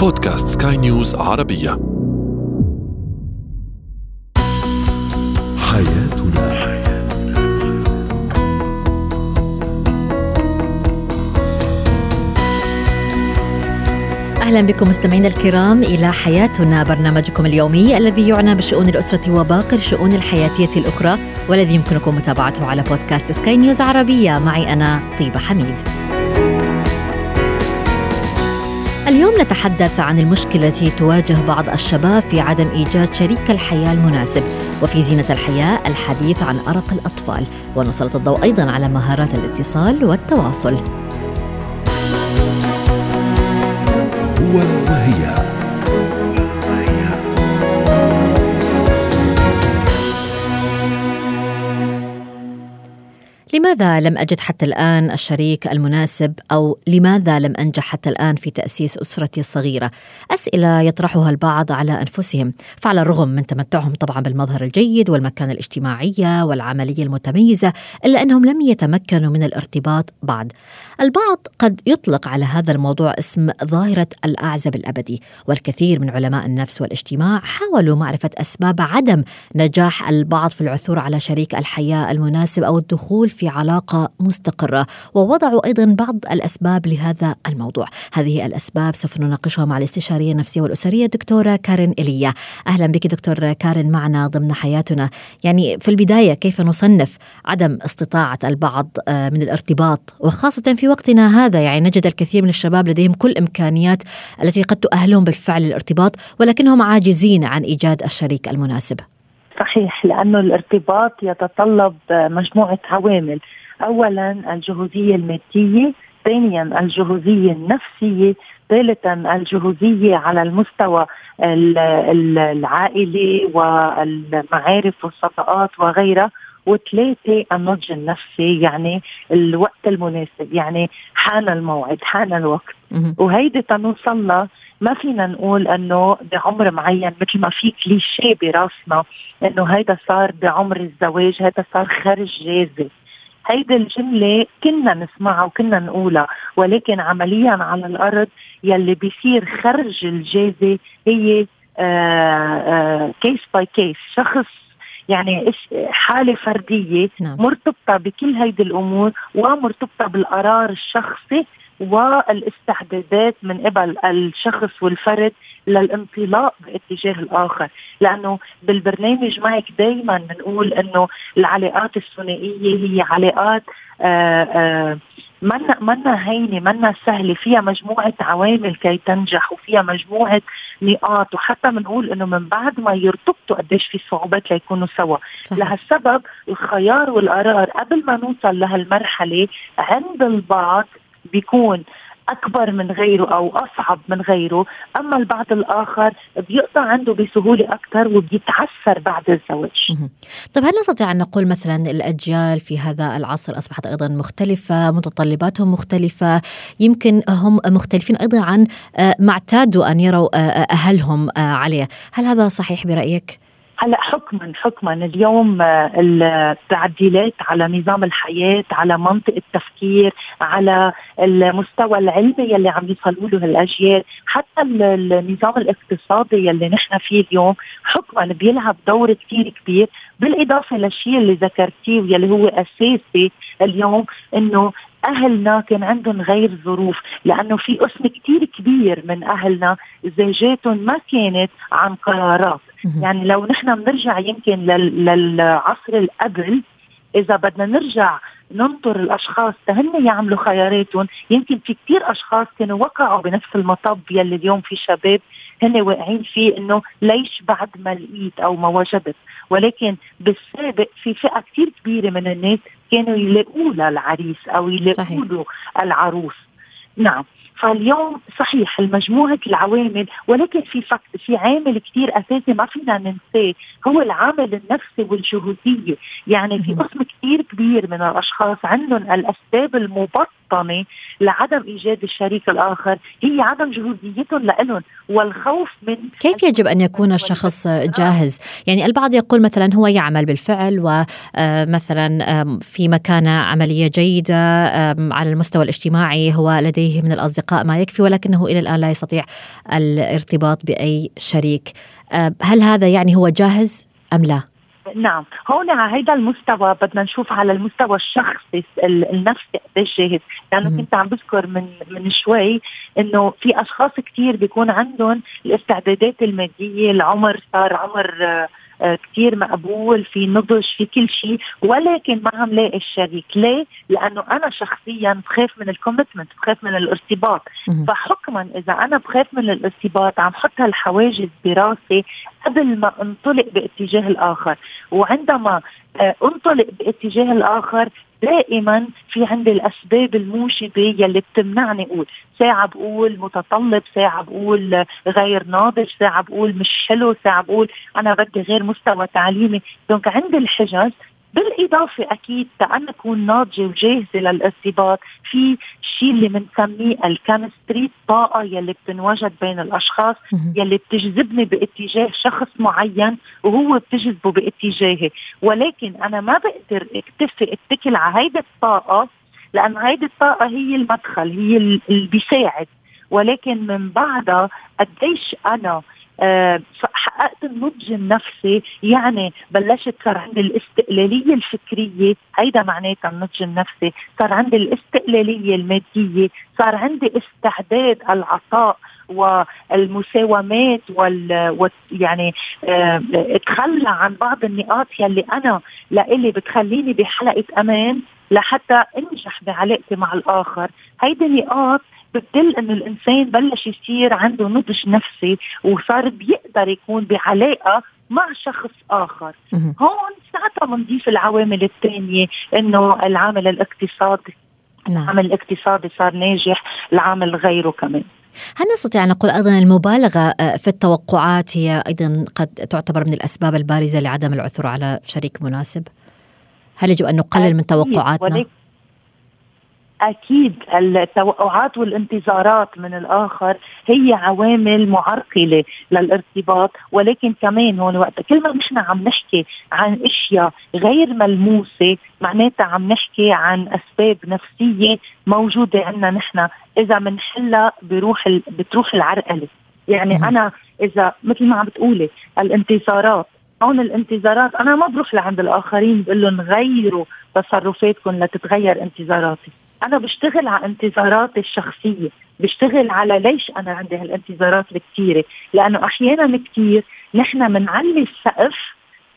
بودكاست سكاي نيوز عربية. حياتنا. أهلا بكم مستمعينا الكرام إلى حياتنا برنامجكم اليومي الذي يعنى بشؤون الأسرة وباقي الشؤون الحياتية الأخرى والذي يمكنكم متابعته على بودكاست سكاي نيوز عربية. معي أنا طيبة حميد. اليوم نتحدث عن المشكلة التي تواجه بعض الشباب في عدم إيجاد شريك الحياة المناسب وفي زينة الحياة الحديث عن أرق الأطفال. ونسلط الضوء أيضا على مهارات الاتصال والتواصل. هو وهي. لماذا لم أجد حتى الآن الشريك المناسب أو لماذا لم أنجح حتى الآن في تأسيس أسرتي الصغيرة؟ أسئلة يطرحها البعض على أنفسهم فعلى الرغم من تمتعهم طبعا بالمظهر الجيد والمكانة الاجتماعية والعملية المتميزة إلا أنهم لم يتمكنوا من الارتباط بعد البعض قد يطلق على هذا الموضوع اسم ظاهرة الأعزب الأبدي والكثير من علماء النفس والاجتماع حاولوا معرفة أسباب عدم نجاح البعض في العثور على شريك الحياة المناسب أو الدخول في علاقة مستقرة. ووضعوا أيضا بعض الأسباب لهذا الموضوع. هذه الأسباب سوف نناقشها مع الاستشارية النفسية والأسرية دكتورة كارين إيليا أهلا بك دكتور كارين معنا ضمن حياتنا. يعني في البداية كيف نصنف عدم استطاعة البعض آه، من الارتباط؟ وخاصة في وقتنا هذا يعني نجد الكثير من الشباب لديهم كل إمكانيات التي قد تؤهلهم بالفعل للارتباط ولكنهم عاجزين عن إيجاد الشريك المناسب. صحيح لأنه الارتباط يتطلب مجموعة عوامل. اولا الجهوزية المادية ثانيا الجهوزية النفسية ثالثا الجهوزية على المستوى العائلي والمعارف والصداقات وغيرها. وثلاثة النضج النفسي يعني الوقت المناسب يعني حان الموعد حان الوقت. وهيدي تنوصلنا ما فينا نقول إنه بعمر معين مثل ما في كليشيه براسنا إنه هيدا صار بعمر الزواج هيدا صار خرج جازي هيدي الجملة كنا نسمعها وكنا نقولها ولكن عمليا على الأرض يلي بيصير خرج الجازي هي case by case شخص يعني حالة فردية نعم. مرتبطة بكل هيدي الأمور ومرتبطة بالقرار الشخصي والاستعدادات من قبل الشخص والفرد للانطلاق باتجاه الآخر. لأنه بالبرنامج معك دائما بنقول إنه العلاقات الثنائية هي علاقات آآ آآ منا منا هينة منا سهلة. فيها مجموعة عوامل كي تنجح وفيها مجموعة نقاط. وحتى بنقول إنه من بعد ما يرتبطوا قديش في صعوبات ليكونوا سوا. صحيح. لهالسبب الخيار والقرار قبل ما نوصل لهالمرحلة عند البعض بيكون أكبر من غيره أو أصعب من غيره أما البعض الآخر بيقطع عنده بسهولة أكثر وبيتعثر بعد الزواج. طيب هل نستطيع أن نقول مثلا الأجيال في هذا العصر أصبحت أيضا مختلفة متطلباتهم مختلفة يمكن هم مختلفين أيضا عن آه، ما اعتادوا أن يروا آه، أهلهم آه، عليه؟ هل هذا صحيح برأيك؟ هلا حكما حكما. اليوم آه، التعديلات على نظام الحياة على منطق التفكير على المستوى العلمي يلي عم يوصلوا له الأجيال. حتى النظام الاقتصادي يلي نحن فيه اليوم حكما بيلعب دور كثير كبير. بالإضافة للشيء اللي ذكرتيه واللي هو أساسي اليوم إنه أهلنا كان عندهم غير ظروف لأنه في قسم كثير كبير من أهلنا زوجاتهم ما كانت عن قرارات. يعني لو نحن بنرجع يمكن للعصر القبل إذا بدنا نرجع ننطر الأشخاص تهن يعملوا خياراتهم. يمكن في كثير أشخاص كانوا وقعوا بنفس المطب يلي اليوم في شباب هن واقعين فيه إنه ليش بعد ما لقيت أو ما وجدت. ولكن بالسابق في فئة كثير كبيرة من الناس كانوا يلاقوا للعريس أو يلاقوا له العروس. نعم. فاليوم صحيح المجموعة العوامل ولكن في فك في عامل كثير أساسي ما فينا ننساه هو العامل النفسي والجهوزيه، يعني في قسم كثير كبير من الأشخاص عندهم الأسباب المبطنة لعدم إيجاد الشريك الآخر. هي عدم جهوزيتهم لهم والخوف من كيف يجب أن يكون الشخص جاهز؟ يعني البعض يقول مثلا هو يعمل بالفعل ومثلا في مكانة عملية جيدة على المستوى الاجتماعي هو لديه لديه من الأصدقاء ما يكفي ولكنه إلى الآن لا يستطيع الارتباط بأي شريك. آه، هل هذا يعني هو جاهز أم لا؟ نعم. هون على هيدا المستوى بدنا نشوف على المستوى الشخصي النفسي قديش جاهز. لأنه كنت عم بذكر من من شوي إنه في أشخاص كثير بيكون عندهم الاستعدادات المادية العمر صار عمر آه، كثير مقبول في نضج في كل شيء ولكن ما عم لاقي الشريك. ليه؟ لأنه أنا شخصيا بخاف من الكوميتمنت بخاف من الارتباط. فحكما إذا أنا بخاف من الارتباط عم حط هالحواجز براسي قبل ما انطلق باتجاه الآخر. وعندما آه، انطلق باتجاه الآخر دائما في عندي الأسباب الموجبة يلي بتمنعني أقول. ساعة بقول متطلب ساعة بقول غير ناضج ساعة بقول مش حلو ساعة بقول أنا بدي غير مستوى تعليمي. دونك عندي الحجج بالإضافة أكيد تأنا أكون ناضجة وجاهزة للارتباط في شيء اللي بنسميه الكيمستري الطاقة يلي بتنوجد بين الأشخاص يلي بتجذبني باتجاه شخص معين وهو بتجذبه باتجاهي ولكن أنا ما بقدر اكتفي اتكل على هيدي الطاقة لأن هيدي الطاقة هي المدخل هي اللي بيساعد. ولكن من بعدها قديش أنا حققت النضج النفسي يعني بلشت صار عندي الاستقلالية الفكرية هيدا معناتها النضج النفسي صار عندي الاستقلالية المادية صار عندي استعداد العطاء والمساومات وال يعني آه اتخلى عن بعض النقاط يلي أنا لإلي بتخليني بحلقة أمان. لحتى انجح بعلاقتي مع الآخر. هيدي نقاط بتدل إنه الإنسان بلش يصير عنده نضج نفسي وصار بيقدر يكون بعلاقة مع شخص آخر. هون ساعتها بنضيف العوامل الثانية إنه العامل الاقتصادي. نعم. العامل الاقتصادي صار ناجح العامل غيره كمان. هل نستطيع أن نقول أيضا المبالغة آه، في التوقعات هي أيضا قد تعتبر من الأسباب البارزة لعدم العثور على شريك مناسب؟ هل يجب أن نقلل من توقعاتنا؟ أكيد التوقعات والانتظارات من الآخر هي عوامل معرقلة للارتباط ولكن كمان هون وقت كل ما نحن عم نحكي عن أشياء غير ملموسة معناتها عم نحكي عن أسباب نفسية موجودة عندنا نحن. إذا بنحلها بروح بتروح العرقلة. يعني أنا إذا مثل ما عم بتقولي الانتصارات هون الانتظارات. أنا ما بروح لعند الآخرين بقول لهم غيروا تصرفاتكم لتتغير انتظاراتي. أنا بشتغل على انتظاراتي الشخصية. بشتغل على ليش أنا عندي هالانتظارات الكثيرة؟ لأنه أحيانا كثير نحن بنعلي السقف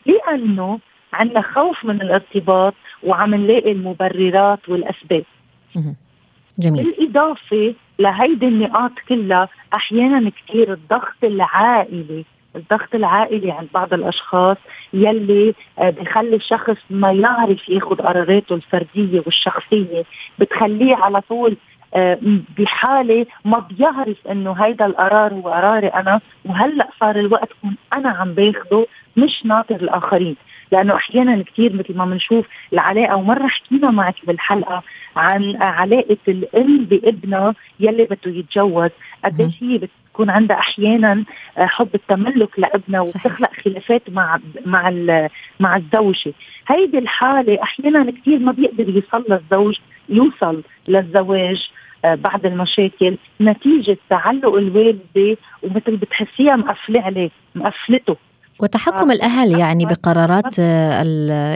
لأنه عندنا خوف من الارتباط وعم نلاقي المبررات والأسباب. جميل. بالإضافة لهيدي النقاط كلها أحيانا كثير الضغط العائلي الضغط العائلي عند بعض الأشخاص يلي آه، بخلي الشخص ما يعرف ياخذ قراراته الفردية والشخصية بتخليه على طول آه، بحالة ما بيعرف إنه هيدا القرار هو قراري أنا وهلأ صار الوقت كون أنا عم باخده مش ناطر الآخرين. لأنه أحيانا كثير مثل ما بنشوف العلاقة ومرة حكينا معك بالحلقة عن علاقة الأم بابنها يلي بده يتجوز قديش هي بتكون عندها أحيانا آه، حب التملك لابنها وبتخلق خلافات مع مع مع الزوجة. هيدي الحالة أحيانا كثير ما بيقدر يوصل للزوج يوصل للزواج آه، بعد المشاكل. نتيجة تعلق الوالدة ومثل بتحسيها مقفلة عليه مقفلته. وتحكم آه. الأهل يعني بقرارات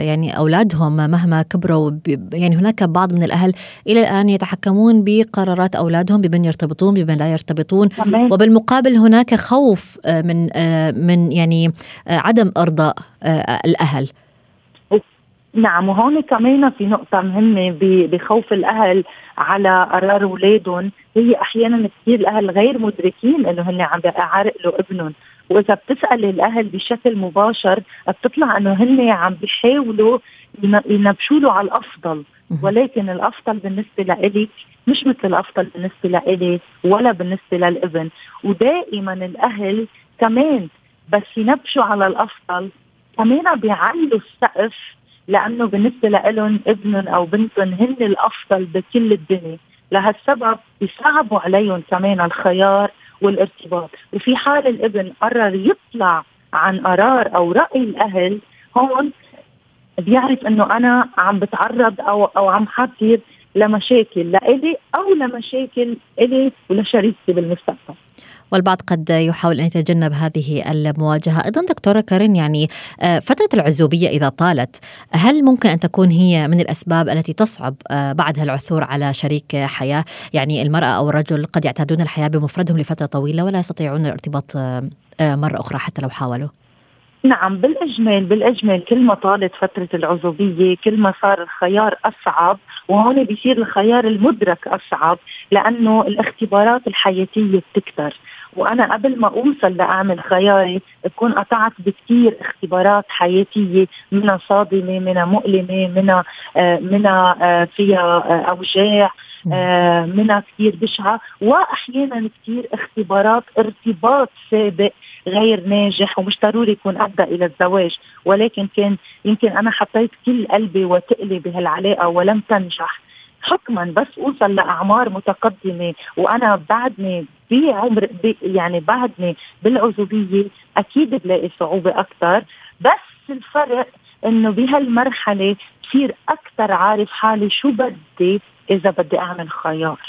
يعني أولادهم مهما كبروا يعني هناك بعض من الأهل إلى الآن يتحكمون بقرارات أولادهم بمن يرتبطون بمن لا يرتبطون. وبالمقابل هناك خوف آه، من آه، من يعني عدم أرضاء الأهل. نعم وهون كمان في نقطة مهمة بخوف الأهل على قرار أولادهم هي أحيانا كثير الأهل غير مدركين إنه هن عم بيعرقلوا ابنهم. وإذا بتسأل الأهل بشكل مباشر بتطلع إنه هن عم بيحاولوا ينبشوا له على الأفضل. ولكن الأفضل بالنسبة لإلك مش مثل الأفضل بالنسبة لإلي ولا بالنسبة للابن. ودائما الأهل كمان بس ينبشوا على الأفضل كمان بيعلوا السقف لأنه بالنسبة لهم ابنهم أو بنتهم هن الأفضل بكل الدنيا. لهالسبب بيصعبوا عليهم كمان الخيار والارتباط. وفي حال الابن قرر يطلع عن قرار أو رأي الأهل هون بيعرف إنه أنا عم بتعرض أو أو عم حاطر لمشاكل لإلي أو لمشاكل إلي ولشريكتي بالمستقبل. والبعض قد يحاول أن يتجنب هذه المواجهة. أيضا دكتورة كارين يعني آه، فترة العزوبية إذا طالت هل ممكن أن تكون هي من الأسباب التي تصعب آه، بعدها العثور على شريك حياة؟ يعني المرأة أو الرجل قد يعتادون الحياة بمفردهم لفترة طويلة ولا يستطيعون الارتباط آه، مرة أخرى حتى لو حاولوا؟ نعم بالاجمال بالاجمال كل ما طالت فترة العزوبية كل ما صار الخيار أصعب وهون بيصير الخيار المدرك أصعب لأنه الاختبارات الحياتية بتكتر. وأنا قبل ما أوصل لأعمل خياري بكون قطعت بكثير اختبارات حياتية منها صادمة منها مؤلمة منها آه منها آه فيها آه أوجاع آه منها كثير بشعة. وأحيانا كثير اختبارات ارتباط سابق غير ناجح ومش ضروري يكون أدى إلى الزواج. ولكن كان يمكن أنا حطيت كل قلبي وتقلي بهالعلاقة ولم تنجح. حكما بس أوصل لأعمار متقدمة وأنا بعدني بعمر بي يعني بعدني بالعزوبية أكيد بلاقي صعوبة أكثر بس الفرق إنه بهالمرحلة بصير أكثر عارف حالي شو بدي إذا بدي أعمل خيار.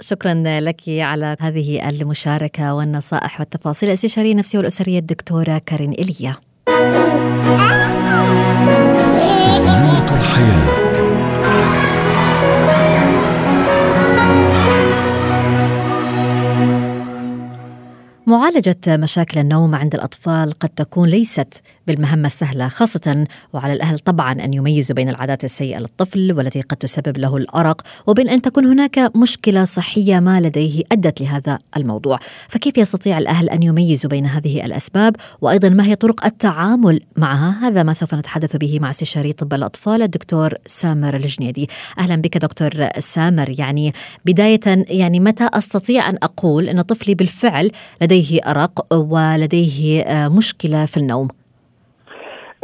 شكرا لك على هذه المشاركة والنصائح والتفاصيل. الاستشارية النفسية والأسرية الدكتورة كارين إيليا زينة الحياة. معالجة مشاكل النوم عند الأطفال قد تكون ليست بالمهمة السهلة خاصة وعلى الأهل طبعا أن يميزوا بين العادات السيئة للطفل والتي قد تسبب له الأرق وبين أن تكون هناك مشكلة صحية ما لديه أدت لهذا الموضوع. فكيف يستطيع الأهل أن يميزوا بين هذه الأسباب؟ وأيضا ما هي طرق التعامل معها؟ هذا ما سوف نتحدث به مع استشاري طب الأطفال الدكتور سامر الجنيدي. أهلا بك دكتور سامر. يعني بداية يعني متى أستطيع أن أقول أن طفلي بالفعل لديه أرق ولديه مشكلة في النوم.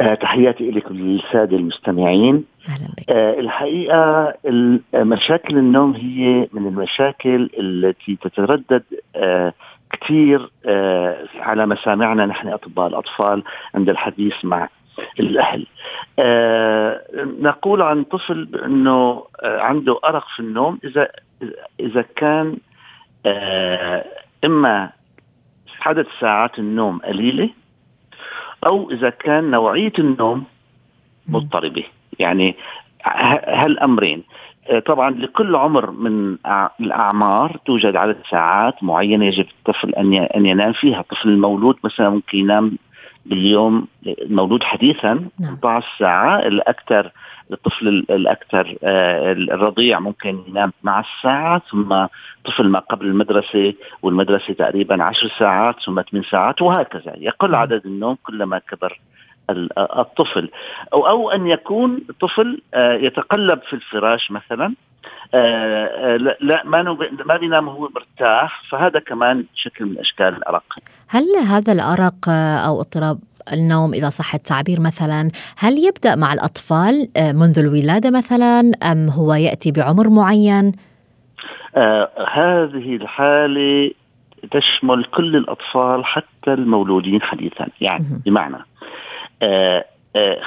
آه، تحياتي لكم للسادة المستمعين. أهلا بك. آه، الحقيقة مشاكل النوم هي من المشاكل التي تتردد آه، كثير على مسامعنا نحن أطباء الأطفال عند الحديث مع الأهل. نقول عن طفل أنه عنده أرق في النوم إذا إذا كان إما عدد ساعات النوم قليلة أو إذا كان نوعية النوم مضطربة. يعني هالأمرين. آه، طبعا لكل عمر من الأعمار توجد عدد ساعات معينة يجب الطفل أن ينام فيها، الطفل المولود مثلا ممكن ينام باليوم المولود حديثا 12 نعم. ساعة الأكثر الطفل الأكثر آه، الرضيع ممكن ينام 12 ساعه ثم طفل ما قبل المدرسة والمدرسة تقريبا 10 ساعات ثم 8 ساعات وهكذا يقل نعم. عدد النوم كلما كبر الطفل أو أو أن يكون طفل آه، يتقلب في الفراش مثلا آه، لا ما ما بينام هو مرتاح فهذا كمان شكل من أشكال الأرق هل هذا الأرق أو اضطراب النوم إذا صح التعبير مثلا هل يبدأ مع الأطفال آه، منذ الولادة مثلا أم هو يأتي بعمر معين؟ آه هذه الحالة تشمل كل الأطفال حتى المولودين حديثا يعني بمعنى آه آه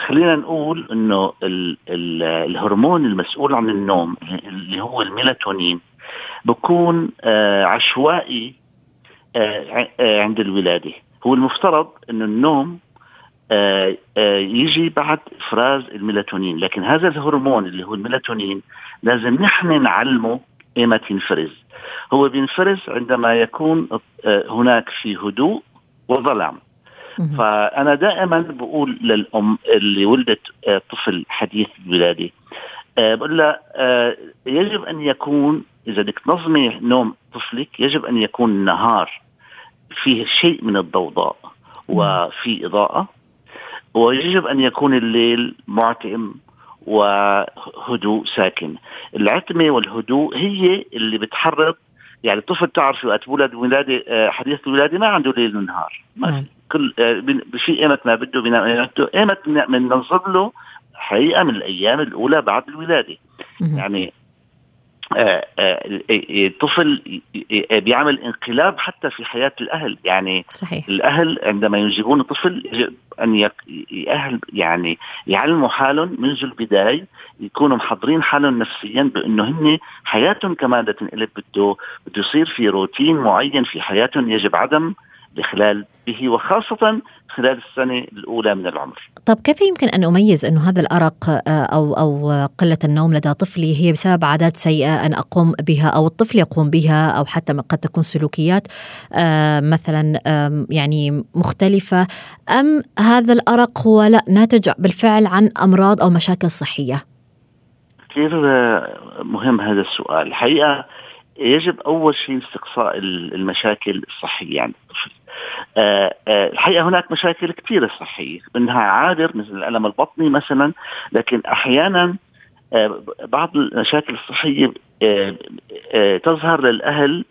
خلينا نقول إنه ال ال الهرمون المسؤول عن النوم اللي هو الميلاتونين بكون آه عشوائي آه, آه، عند الولادة. هو المفترض إنه النوم آه، آه، يجي بعد إفراز الميلاتونين. لكن هذا الهرمون اللي هو الميلاتونين لازم نحن نعلمه ايمتى ينفرز. هو بينفرز عندما يكون آه، هناك في هدوء وظلام. فأنا دائما بقول للأم اللي ولدت طفل حديث الولاده بقول لها يجب أن يكون إذا بدك تنظمي نوم طفلك يجب أن يكون النهار فيه شيء من الضوضاء وفي إضاءة ويجب أن يكون الليل معتم وهدوء ساكن. العتمة والهدوء هي اللي بتحرك يعني الطفل تعرف وقت ولد ولاده آه، حديث الولاده ما عنده ليل ونهار. نعم. كل آه، في إيمت ما بده بينام إيمت بننظم له حقيقة من الأيام الأولى بعد الولادة. يعني الطفل بيعمل انقلاب حتى في حياة الأهل. يعني صحيح. الأهل عندما ينجبون طفل يجب أن يأهل يعني يعلموا حالهم منذ البداية يكونوا محضرين حالهم نفسيا بأنه هن حياتهم كمان تنقلب بده بده يصير في روتين معين في حياتهم يجب عدم الاخلال به وخاصة خلال السنة الأولى من العمر. طب كيف يمكن أن أميز أنه هذا الأرق آه، أو أو قلة النوم لدى طفلي هي بسبب عادات سيئة أنا أقوم بها أو الطفل يقوم بها أو حتى قد تكون سلوكيات آه، مثلا يعني مختلفة أم هذا الأرق هو لا ناتج بالفعل عن أمراض أو مشاكل صحية؟ كثير مهم هذا السؤال، الحقيقة يجب أول شيء استقصاء المشاكل الصحية عند الطفل. آه، آه، الحقيقة هناك مشاكل كثيرة صحية منها عابر مثل الألم البطني مثلا لكن أحيانا آه، بعض المشاكل الصحية تظهر للأهل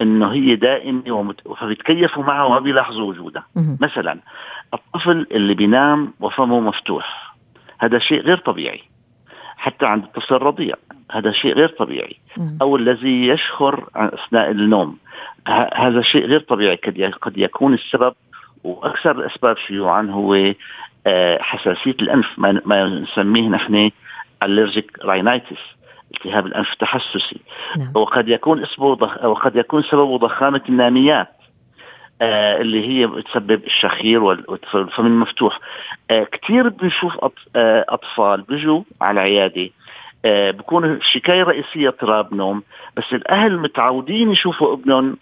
إنه هي دائمة فبيتكيفوا معها وما بيلاحظوا وجودها. مثلا الطفل اللي بينام وفمه مفتوح هذا شيء غير طبيعي حتى عند الطفل الرضيع. هذا شيء غير طبيعي. أو الذي يشخر أثناء النوم. هذا شيء غير طبيعي. قد يكون السبب وأكثر الاسباب شيوعا هو آه، حساسية الأنف ما نسميه نحن الرجيك راينايتس التهاب الأنف التحسسي. نعم. وقد يكون اسمه وقد يكون سببه ضخامة الناميات آه اللي هي بتسبب الشخير والفم المفتوح آه كثير بنشوف آه أطفال بيجوا على العياده آه بكون الشكايه الرئيسيه اضطراب نوم بس الأهل متعودين يشوفوا ابنهم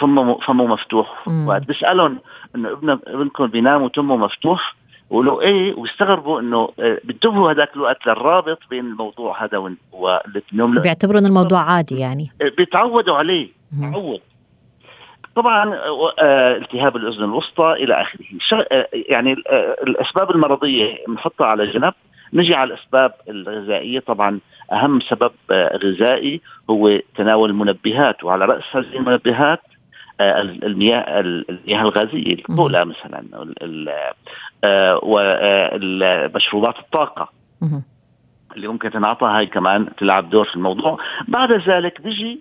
فمه فمه مفتوح. وقت بسالهم إنه ابن ابنكم بينام وتمه مفتوح؟ ولو إيه ويستغربوا إنه آه، بينتبهوا هذاك الوقت للرابط بين الموضوع هذا والنوم بيعتبروا ان الموضوع عادي يعني. آه، بيتعودوا عليه. تعود طبعا آه، التهاب الأذن الوسطى إلى آخره. يعني الأسباب المرضية بنحطها على جنب. نجي على الأسباب الغذائية. طبعا أهم سبب غذائي هو تناول المنبهات وعلى رأس هذه المنبهات آه، المياه المياه الغازية الكولا مثلا آه، ومشروبات الطاقة اللي ممكن تنعطى. هاي كمان تلعب دور في الموضوع. بعد ذلك بيجي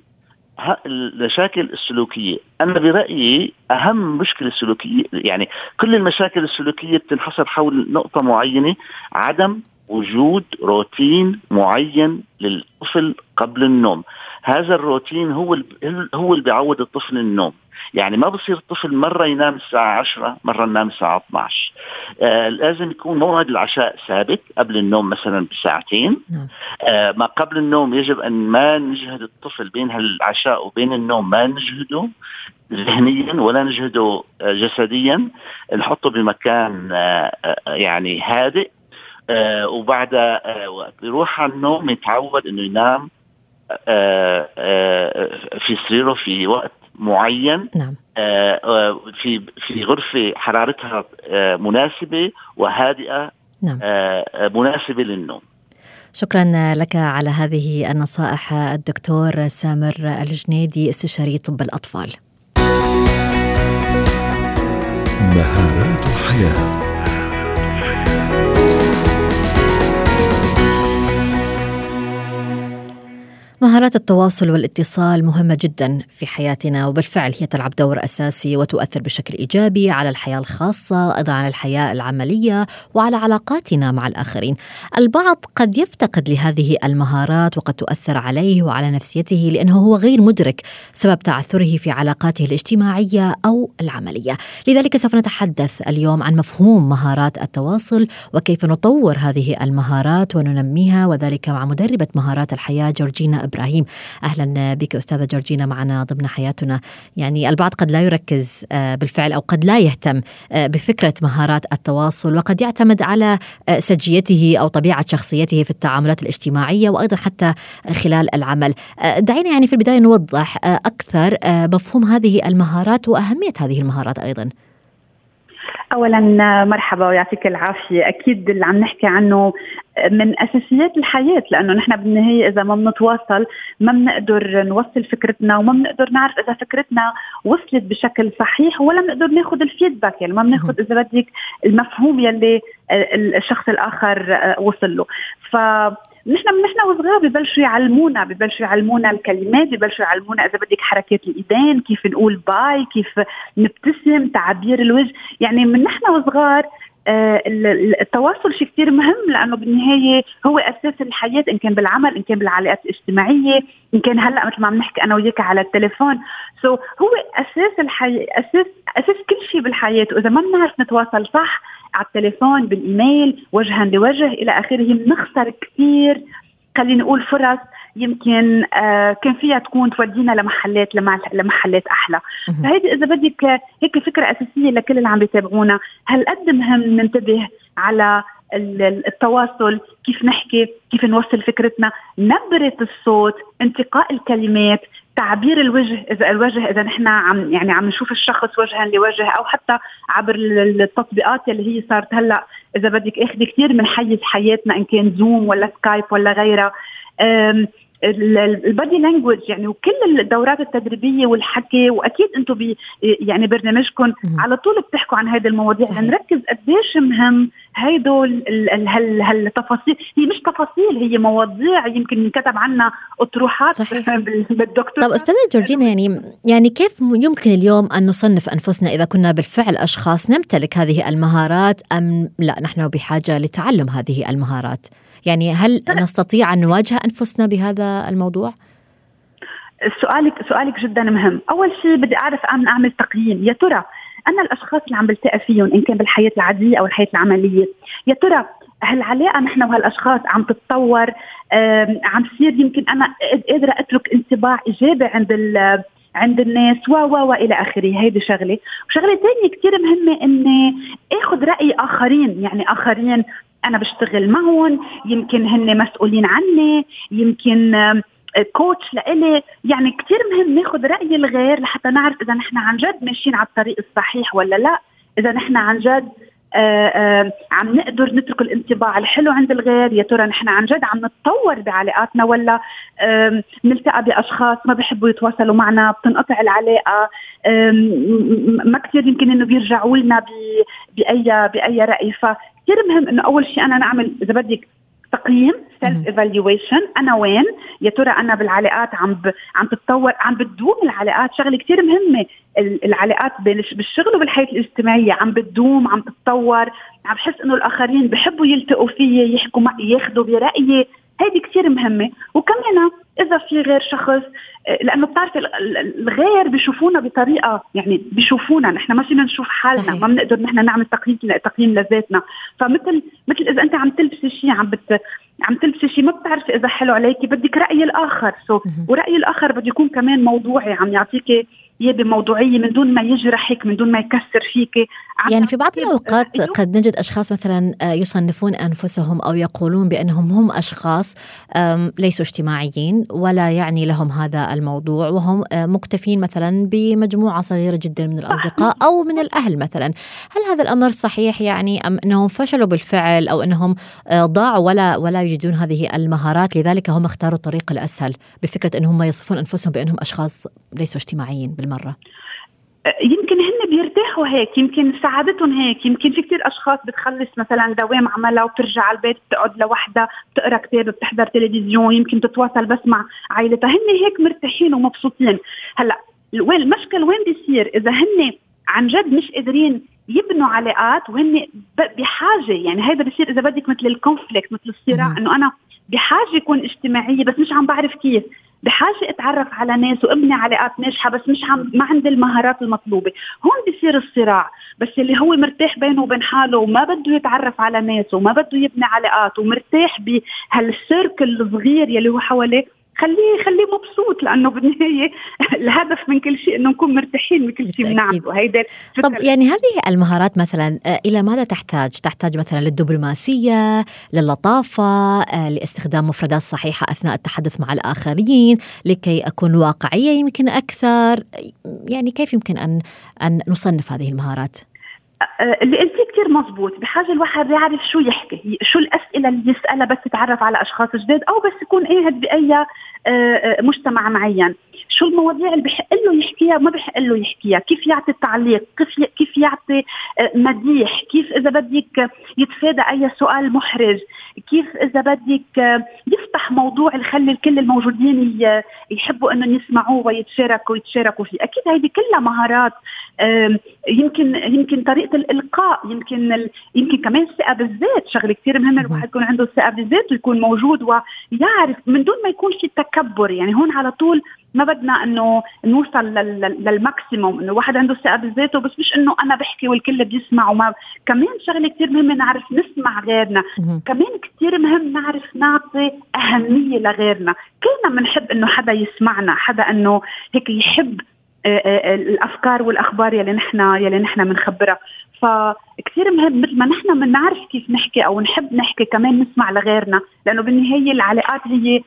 المشاكل السلوكية. أنا برأيي أهم مشكلة سلوكية يعني كل المشاكل السلوكية بتنحصر حول نقطة معينة عدم وجود روتين معين للطفل قبل النوم. هذا الروتين هو هو اللي بيعود الطفل النوم. يعني ما بصير الطفل مرة ينام الساعة 10 مرة ينام الساعة 12 آه لازم يكون موعد العشاء ثابت قبل النوم مثلا بساعتين. نعم. آه ما قبل النوم يجب أن ما نجهد الطفل بين العشاء وبين النوم. ما نجهده ذهنيا ولا نجهده آه، جسديا. نحطه بمكان آه، آه، يعني هادئ. آه وبعد آه يروح على النوم يتعود إنه ينام آه آه في سريره في وقت معين نعم. آه, آه، في في غرفة حرارتها آه مناسبة وهادئة نعم. مناسبة للنوم شكرا لك على هذه النصائح الدكتور سامر الجنيدي استشاري طب الأطفال مهارات حياة التواصل والاتصال مهمة جدا في حياتنا وبالفعل هي تلعب دور أساسي وتؤثر بشكل إيجابي على الحياة الخاصة أيضا على الحياة العملية وعلى علاقاتنا مع الآخرين. البعض قد يفتقد لهذه المهارات وقد تؤثر عليه وعلى نفسيته لأنه هو غير مدرك سبب تعثره في علاقاته الاجتماعية أو العملية. لذلك سوف نتحدث اليوم عن مفهوم مهارات التواصل وكيف نطور هذه المهارات وننميها وذلك مع مدربة مهارات الحياة جورجينا إبراهيم أهلا بك أستاذة جورجينا معنا ضمن حياتنا. يعني البعض قد لا يركز آه، بالفعل أو قد لا يهتم آه، بفكرة مهارات التواصل وقد يعتمد على آه، سجيته أو طبيعة شخصيته في التعاملات الاجتماعية وأيضا حتى خلال العمل. دعينا يعني في البداية نوضح أكثر مفهوم هذه المهارات وأهمية هذه المهارات أيضا. اولا مرحبا ويعطيك العافية. أكيد اللي عم نحكي عنه من أساسيات الحياة لأنه نحن بالنهاية إذا ما بنتواصل ما بنقدر نوصل فكرتنا وما بنقدر نعرف إذا فكرتنا وصلت بشكل صحيح ولا بنقدر ناخذ الفيدباك يعني ما بناخذ إذا بدك المفهوم يلي الشخص الآخر وصل له. ف نحن نحن وصغار ببلشوا يعلمونا ببلشوا يعلمونا الكلمات ببلشوا يعلمونا إذا بدك حركات الإيدين كيف نقول باي كيف نبتسم تعبير الوجه. يعني من نحن وصغار التواصل شيء كثير مهم لأنه بالنهاية هو أساس الحياة إن كان بالعمل إن كان بالعلاقات الاجتماعية إن كان هلأ مثل ما عم نحكي أنا وياك على التليفون. سو so هو أساس الحياة أساس أساس كل شيء بالحياة. وإذا ما بنعرف نتواصل صح على التليفون بالإيميل وجها لوجه إلى آخره بنخسر كثير خلينا نقول فرص. يمكن آه كان فيها تكون تودينا لمحلات لمحلات أحلى. فهيدي إذا بدك هيك فكرة أساسية لكل اللي عم بيتابعونا هل قد مهم ننتبه على التواصل؟ كيف نحكي؟ كيف نوصل فكرتنا؟ نبرة الصوت انتقاء الكلمات تعبير الوجه إذا الوجه إذا نحن عم يعني عم نشوف الشخص وجها لوجه أو حتى عبر التطبيقات اللي هي صارت هلأ إذا بدك أخذ كثير من حيز حياتنا إن كان زوم ولا سكايب ولا غيرها. ال body language يعني وكل الدورات التدريبية والحكي وأكيد أنتم يعني برنامجكم على طول بتحكوا عن هذه المواضيع. صحيح. نركز قديش مهم هيدول هالتفاصيل. هي مش تفاصيل هي مواضيع يمكن ينكتب عنها أطروحات صحيح. بالدكتور. طب أستاذة جورجينا يعني يعني كيف يمكن اليوم أن نصنف أنفسنا إذا كنا بالفعل أشخاص؟ نمتلك هذه المهارات أم لا؟ نحن بحاجة لتعلم هذه المهارات. يعني هل نستطيع أن نواجه أنفسنا بهذا الموضوع؟ سؤالك سؤالك جدا مهم، أول شيء بدي أعرف أن أعمل تقييم، يا ترى أنا الأشخاص اللي عم بلتقى فيهم إن كان بالحياة العادية أو الحياة العملية، يا ترى هالعلاقة نحن وهالأشخاص عم تتطور؟ عم تصير يمكن أنا قادرة أترك انطباع إيجابي عند عند الناس و و والى آخره. هيدي شغلة. وشغلة ثانية كثير مهمة إني آخذ رأي آخرين يعني آخرين أنا بشتغل معهم يمكن هن مسؤولين عني يمكن كوتش لإلي. يعني كثير مهم ناخذ رأي الغير لحتى نعرف إذا نحن عن جد ماشيين على الطريق الصحيح ولا لا. إذا نحن عن جد آآ آآ عم نقدر نترك الانطباع الحلو عند الغير يا ترى نحن عن جد عم نتطور بعلاقاتنا ولا نلتقى بأشخاص ما بيحبوا يتواصلوا معنا بتنقطع العلاقة. ما كثير يمكن إنه بيرجعوا لنا بأي بأي رأي. ف كثير مهم إنه أول شيء أنا نعمل إذا بدك تقييم self evaluation أنا وين؟ يا ترى أنا بالعلاقات عم ب... عم تتطور عم بتدوم العلاقات؟ شغلة كثير مهمة. العلاقات بالشغل وبالحياة الاجتماعية عم بتدوم عم تتطور. عم بحس إنه الآخرين بحبوا يلتقوا فيي يحكوا معي ياخذوا برأيي. هيدي كثير مهمة. وكمان إذا في غير شخص لأنه بتعرفي الغير بيشوفونا بطريقة يعني بيشوفونا نحن ما فينا نشوف حالنا صحيح. ما بنقدر نحن نعمل تقييم تقييم لذاتنا. فمثل مثل إذا أنت عم تلبسي شيء عم بت عم تلبسي شيء ما بتعرفي إذا حلو عليكي بدك رأي الآخر. سو ورأي الآخر بده يكون كمان موضوعي عم يعطيكي اياه بموضوعية من دون ما يجرحك من دون ما يكسر فيك. يعني في بعض الأوقات قد نجد أشخاص مثلا آه، يصنفون أنفسهم أو يقولون بأنهم هم أشخاص ليسوا اجتماعيين ولا يعني لهم هذا الموضوع وهم آه، مكتفين مثلا بمجموعة صغيرة جدا من الأصدقاء أو من الأهل مثلا. هل هذا الأمر صحيح يعني أم أنهم فشلوا بالفعل أو أنهم آه، ضاعوا ولا ولا يجدون هذه المهارات؟ لذلك هم اختاروا الطريق الأسهل بفكرة أنهم يصفون أنفسهم بأنهم أشخاص ليسوا اجتماعيين بالمرة يمكن هن بيرتاحوا هيك يمكن سعادتهم هيك يمكن في كثير أشخاص بتخلص مثلا دوام عملها وبترجع على البيت بتقعد لوحدها بتقرأ كتاب بتحضر تلفزيون يمكن تتواصل بس مع عائلتها. هن هيك مرتاحين ومبسوطين. هلأ وين المشكل وين بيصير؟ إذا هن عن جد مش قادرين يبنوا علاقات وهن بحاجة يعني هذا بصير إذا بدك مثل الكونفليكت مثل الصراع إنه أنا بحاجة يكون اجتماعية بس مش عم بعرف كيف. بحاجة أتعرف على ناس وأبني علاقات ناجحة بس مش عم ما عندي المهارات المطلوبة. هون بصير الصراع بس اللي هو مرتاح بينه وبين حاله وما بده يتعرف على ناس وما بده يبني علاقات ومرتاح بهالسيركل الصغير يلي هو حواليه. خليه خليه مبسوط لأنه بالنهاية الهدف من كل شيء إنه نكون مرتاحين بكل شيء بنعمله هيدا طب يعني هذه المهارات مثلا آه، إلى ماذا تحتاج؟ تحتاج مثلا للدبلوماسية، للطافه، آه، لاستخدام مفردات صحيحة أثناء التحدث مع الآخرين، لكي أكون واقعية يمكن أكثر، يعني كيف يمكن أن أن نصنف هذه المهارات؟ اللي قلتيه كثير مزبوط. بحاجة الواحد يعرف شو يحكي شو الأسئلة اللي يسألها بس يتعرف على أشخاص جداد أو بس يكون قاعد بأي آه، آه، مجتمع معين. شو المواضيع اللي بحق له يحكيها ما بحق له يحكيها؟ كيف يعطي تعليق كيف كيف يعطي آه، مديح؟ كيف إذا بدك يتفادى أي سؤال محرج؟ كيف إذا بدك آه، يفتح موضوع يخلي الكل الموجودين يحبوا إنهم يسمعوه ويتشاركوا يتشاركوا فيه؟ أكيد هذه كلها مهارات يمكن يمكن طريقة الإلقاء يمكن يمكن كمان الثقة بالذات. شغلة كثير مهمة الواحد يكون عنده ثقه بالذات ويكون موجود ويعرف من دون ما يكون في تكبر. يعني هون على طول ما بدنا إنه نوصل للماكسيموم إنه الواحد عنده ثقه بذاته بس مش إنه أنا بحكي والكل بيسمع. وما كمان شغلة كثير مهمة نعرف نسمع غيرنا. كمان كثير مهم نعرف نعطي أهمية لغيرنا. كلنا بنحب إنه حدا يسمعنا حدا إنه هيك يحب الأفكار والأخبار يلي نحن يلي نحن بنخبرها فكثير مهم مثل ما نحن بنعرف كيف نحكي أو نحب نحكي كمان نسمع لغيرنا لأنه بالنهاية العلاقات هي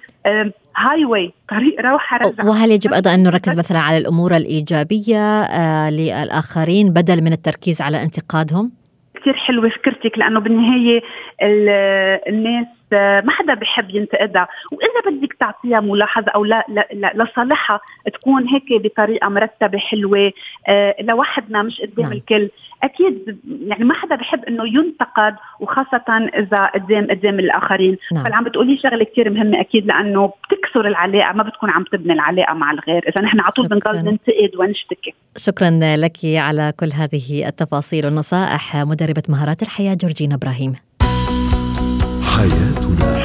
هاي واي طريق روحة رجع وهل يجب أيضا أن نركز مثلا على الأمور الإيجابية آه للآخرين بدل من التركيز على انتقادهم؟ كثير حلوة فكرتك لأنه بالنهاية الناس ما حدا بحب ينتقدها؟ وإذا بدك تعطيها ملاحظة أو لا, لا, لا لصالحها تكون هيك بطريقة مرتبة حلوة آه لوحدنا مش قدام نعم. الكل. أكيد يعني ما حدا بحب إنه ينتقد وخاصة إذا قدام قدام الآخرين. نعم. فاللي عم بتقولي شغلة كثير مهمة أكيد لأنه بتكسر العلاقة ما بتكون عم تبني العلاقة مع الغير. إذا نحن على طول بنضل ننتقد ونشتكي. شكرا لك على كل هذه التفاصيل والنصائح مدربة مهارات الحياة جورجينا إبراهيم. حياتنا.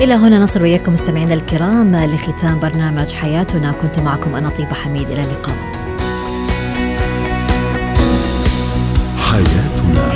إلى هنا نصل وإياكم مستمعينا الكرام لختام برنامج حياتنا. كنت معكم أنا طيبة حميد إلى اللقاء. حياتنا.